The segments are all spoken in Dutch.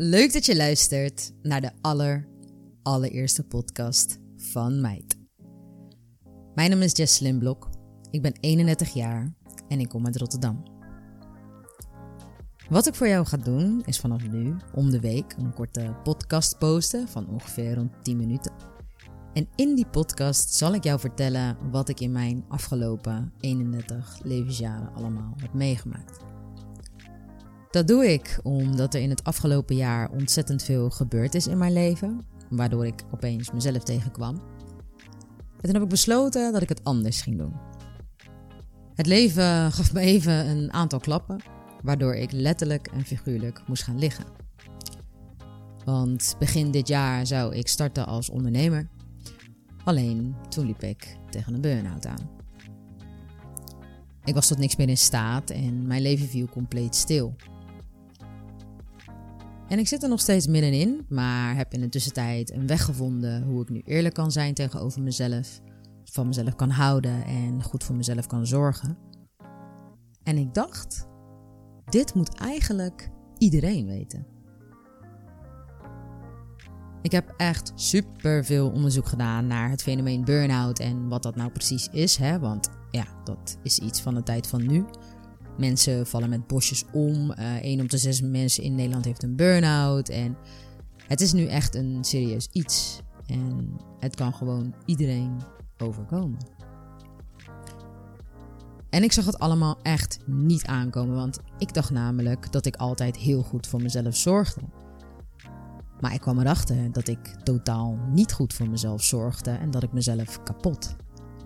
Leuk dat je luistert naar de aller, allereerste podcast van Meid. Mijn naam is Jesselyn Blok, ik ben 31 jaar en ik kom uit Rotterdam. Wat ik voor jou ga doen is vanaf nu om de week een korte podcast posten van ongeveer rond 10 minuten. En in die podcast zal ik jou vertellen wat ik in mijn afgelopen 31 levensjaren allemaal heb meegemaakt. Dat doe ik omdat er in het afgelopen jaar ontzettend veel gebeurd is in mijn leven, waardoor ik opeens mezelf tegenkwam. En toen heb ik besloten dat ik het anders ging doen. Het leven gaf me even een aantal klappen, waardoor ik letterlijk en figuurlijk moest gaan liggen. Want begin dit jaar zou ik starten als ondernemer. Alleen toen liep ik tegen een burn-out aan. Ik was tot niks meer in staat en mijn leven viel compleet stil. En ik zit er nog steeds middenin, maar heb in de tussentijd een weg gevonden hoe ik nu eerlijk kan zijn tegenover mezelf, van mezelf kan houden en goed voor mezelf kan zorgen. En ik dacht, dit moet eigenlijk iedereen weten. Ik heb echt super veel onderzoek gedaan naar het fenomeen burn-out en wat dat nou precies is, hè? want ja, dat is iets van de tijd van nu. Mensen vallen met bosjes om. Uh, 1 op de 6 mensen in Nederland heeft een burn-out. En het is nu echt een serieus iets. En het kan gewoon iedereen overkomen. En ik zag het allemaal echt niet aankomen, want ik dacht namelijk dat ik altijd heel goed voor mezelf zorgde. Maar ik kwam erachter dat ik totaal niet goed voor mezelf zorgde en dat ik mezelf kapot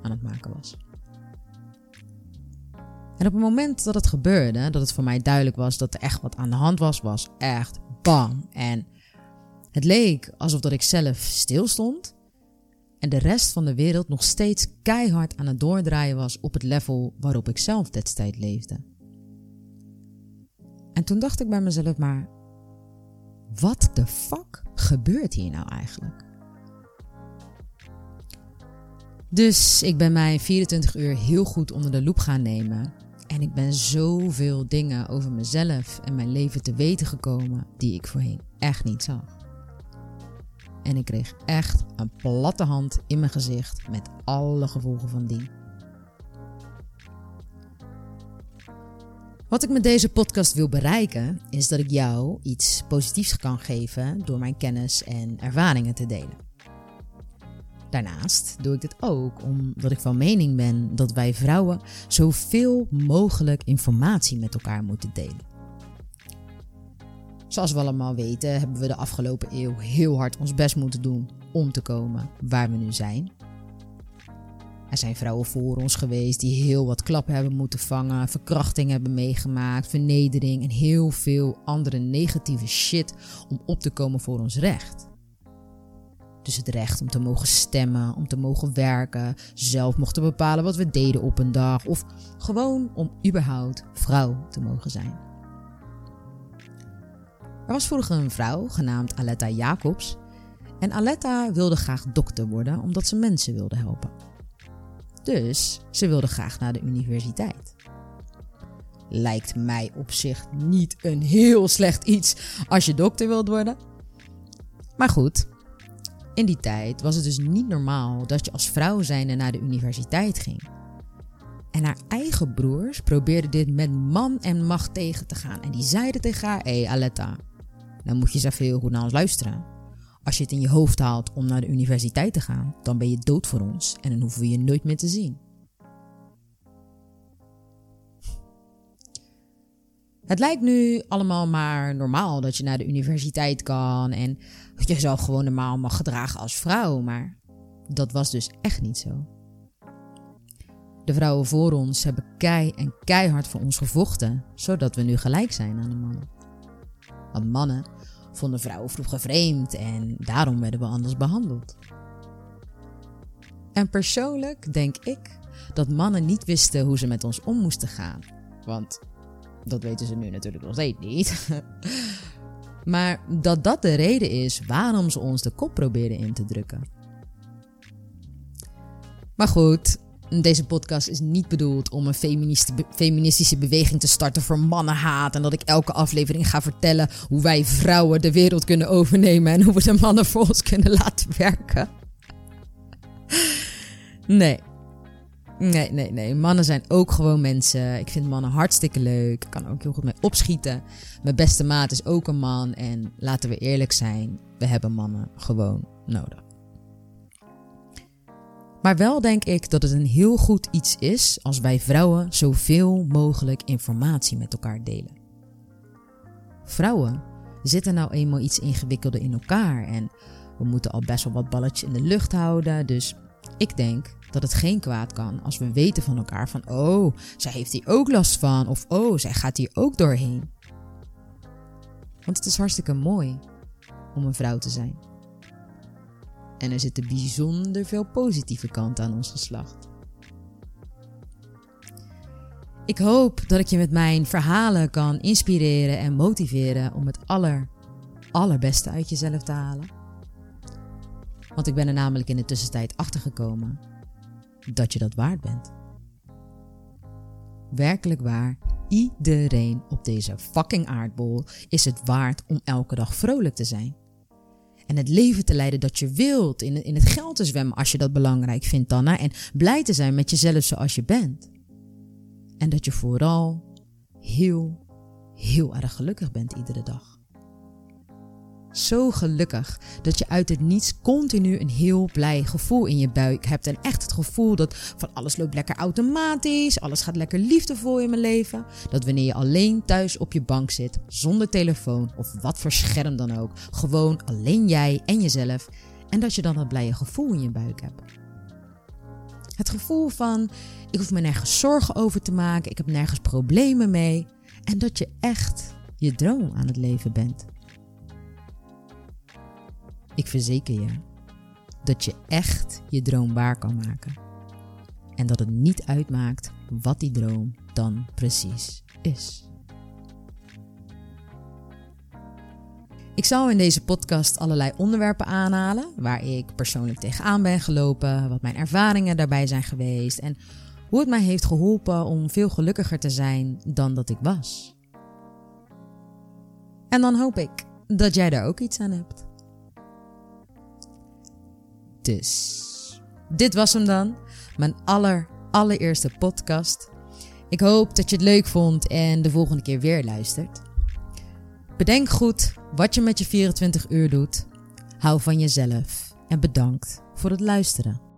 aan het maken was. En op het moment dat het gebeurde, dat het voor mij duidelijk was dat er echt wat aan de hand was, was echt bam. En het leek alsof dat ik zelf stilstond en de rest van de wereld nog steeds keihard aan het doordraaien was op het level waarop ik zelf destijds leefde. En toen dacht ik bij mezelf maar, wat de fuck gebeurt hier nou eigenlijk? Dus ik ben mij 24 uur heel goed onder de loep gaan nemen en ik ben zoveel dingen over mezelf en mijn leven te weten gekomen die ik voorheen echt niet zag. En ik kreeg echt een platte hand in mijn gezicht met alle gevolgen van dien. Wat ik met deze podcast wil bereiken, is dat ik jou iets positiefs kan geven door mijn kennis en ervaringen te delen. Daarnaast doe ik dit ook omdat ik van mening ben dat wij vrouwen zoveel mogelijk informatie met elkaar moeten delen. Zoals we allemaal weten, hebben we de afgelopen eeuw heel hard ons best moeten doen om te komen waar we nu zijn. Er zijn vrouwen voor ons geweest die heel wat klappen hebben moeten vangen, verkrachting hebben meegemaakt, vernedering en heel veel andere negatieve shit om op te komen voor ons recht. Dus het recht om te mogen stemmen, om te mogen werken, zelf mochten bepalen wat we deden op een dag of gewoon om überhaupt vrouw te mogen zijn. Er was vroeger een vrouw genaamd Aletta Jacobs en Aletta wilde graag dokter worden omdat ze mensen wilde helpen. Dus ze wilde graag naar de universiteit. Lijkt mij op zich niet een heel slecht iets als je dokter wilt worden. Maar goed, in die tijd was het dus niet normaal dat je als vrouw zijnde naar de universiteit ging. En haar eigen broers probeerden dit met man en macht tegen te gaan. En die zeiden tegen haar: Hé hey Aletta, dan moet je eens even goed naar ons luisteren. Als je het in je hoofd haalt om naar de universiteit te gaan, dan ben je dood voor ons en dan hoeven we je nooit meer te zien. Het lijkt nu allemaal maar normaal dat je naar de universiteit kan en dat je jezelf gewoon normaal mag gedragen als vrouw, maar dat was dus echt niet zo. De vrouwen voor ons hebben kei en keihard voor ons gevochten, zodat we nu gelijk zijn aan de mannen. Want mannen vonden vrouwen vroeger vreemd en daarom werden we anders behandeld. En persoonlijk denk ik dat mannen niet wisten hoe ze met ons om moesten gaan. Want dat weten ze nu natuurlijk nog steeds niet. maar dat dat de reden is waarom ze ons de kop proberen in te drukken. Maar goed, deze podcast is niet bedoeld om een feministische beweging te starten voor mannenhaat. En dat ik elke aflevering ga vertellen hoe wij vrouwen de wereld kunnen overnemen en hoe we de mannen voor ons kunnen laten werken. Nee. Nee, nee, nee. Mannen zijn ook gewoon mensen. Ik vind mannen hartstikke leuk. Ik kan ook heel goed mee opschieten. Mijn beste maat is ook een man. En laten we eerlijk zijn, we hebben mannen gewoon nodig. Maar wel denk ik dat het een heel goed iets is als wij vrouwen zoveel mogelijk informatie met elkaar delen. Vrouwen zitten nou eenmaal iets ingewikkelder in elkaar en we moeten al best wel wat balletjes in de lucht houden. Dus ik denk dat het geen kwaad kan als we weten van elkaar van oh, zij heeft hier ook last van of oh, zij gaat hier ook doorheen. Want het is hartstikke mooi om een vrouw te zijn. En er zitten bijzonder veel positieve kanten aan ons geslacht. Ik hoop dat ik je met mijn verhalen kan inspireren en motiveren om het aller, allerbeste uit jezelf te halen. Want ik ben er namelijk in de tussentijd achtergekomen dat je dat waard bent. Werkelijk waar, iedereen op deze fucking aardbol is het waard om elke dag vrolijk te zijn. En het leven te leiden dat je wilt. In, in het geld te zwemmen als je dat belangrijk vindt, dan. En blij te zijn met jezelf zoals je bent. En dat je vooral heel, heel erg gelukkig bent iedere dag. Zo gelukkig dat je uit het niets continu een heel blij gevoel in je buik hebt. En echt het gevoel dat van alles loopt lekker automatisch, alles gaat lekker liefdevol in mijn leven. Dat wanneer je alleen thuis op je bank zit, zonder telefoon of wat voor scherm dan ook, gewoon alleen jij en jezelf. En dat je dan dat blije gevoel in je buik hebt. Het gevoel van, ik hoef me nergens zorgen over te maken, ik heb nergens problemen mee. En dat je echt je droom aan het leven bent. Ik verzeker je dat je echt je droom waar kan maken. En dat het niet uitmaakt wat die droom dan precies is. Ik zal in deze podcast allerlei onderwerpen aanhalen waar ik persoonlijk tegenaan ben gelopen, wat mijn ervaringen daarbij zijn geweest en hoe het mij heeft geholpen om veel gelukkiger te zijn dan dat ik was. En dan hoop ik dat jij daar ook iets aan hebt. Dus, dit was hem dan. Mijn aller, allereerste podcast. Ik hoop dat je het leuk vond en de volgende keer weer luistert. Bedenk goed wat je met je 24 uur doet. Hou van jezelf en bedankt voor het luisteren.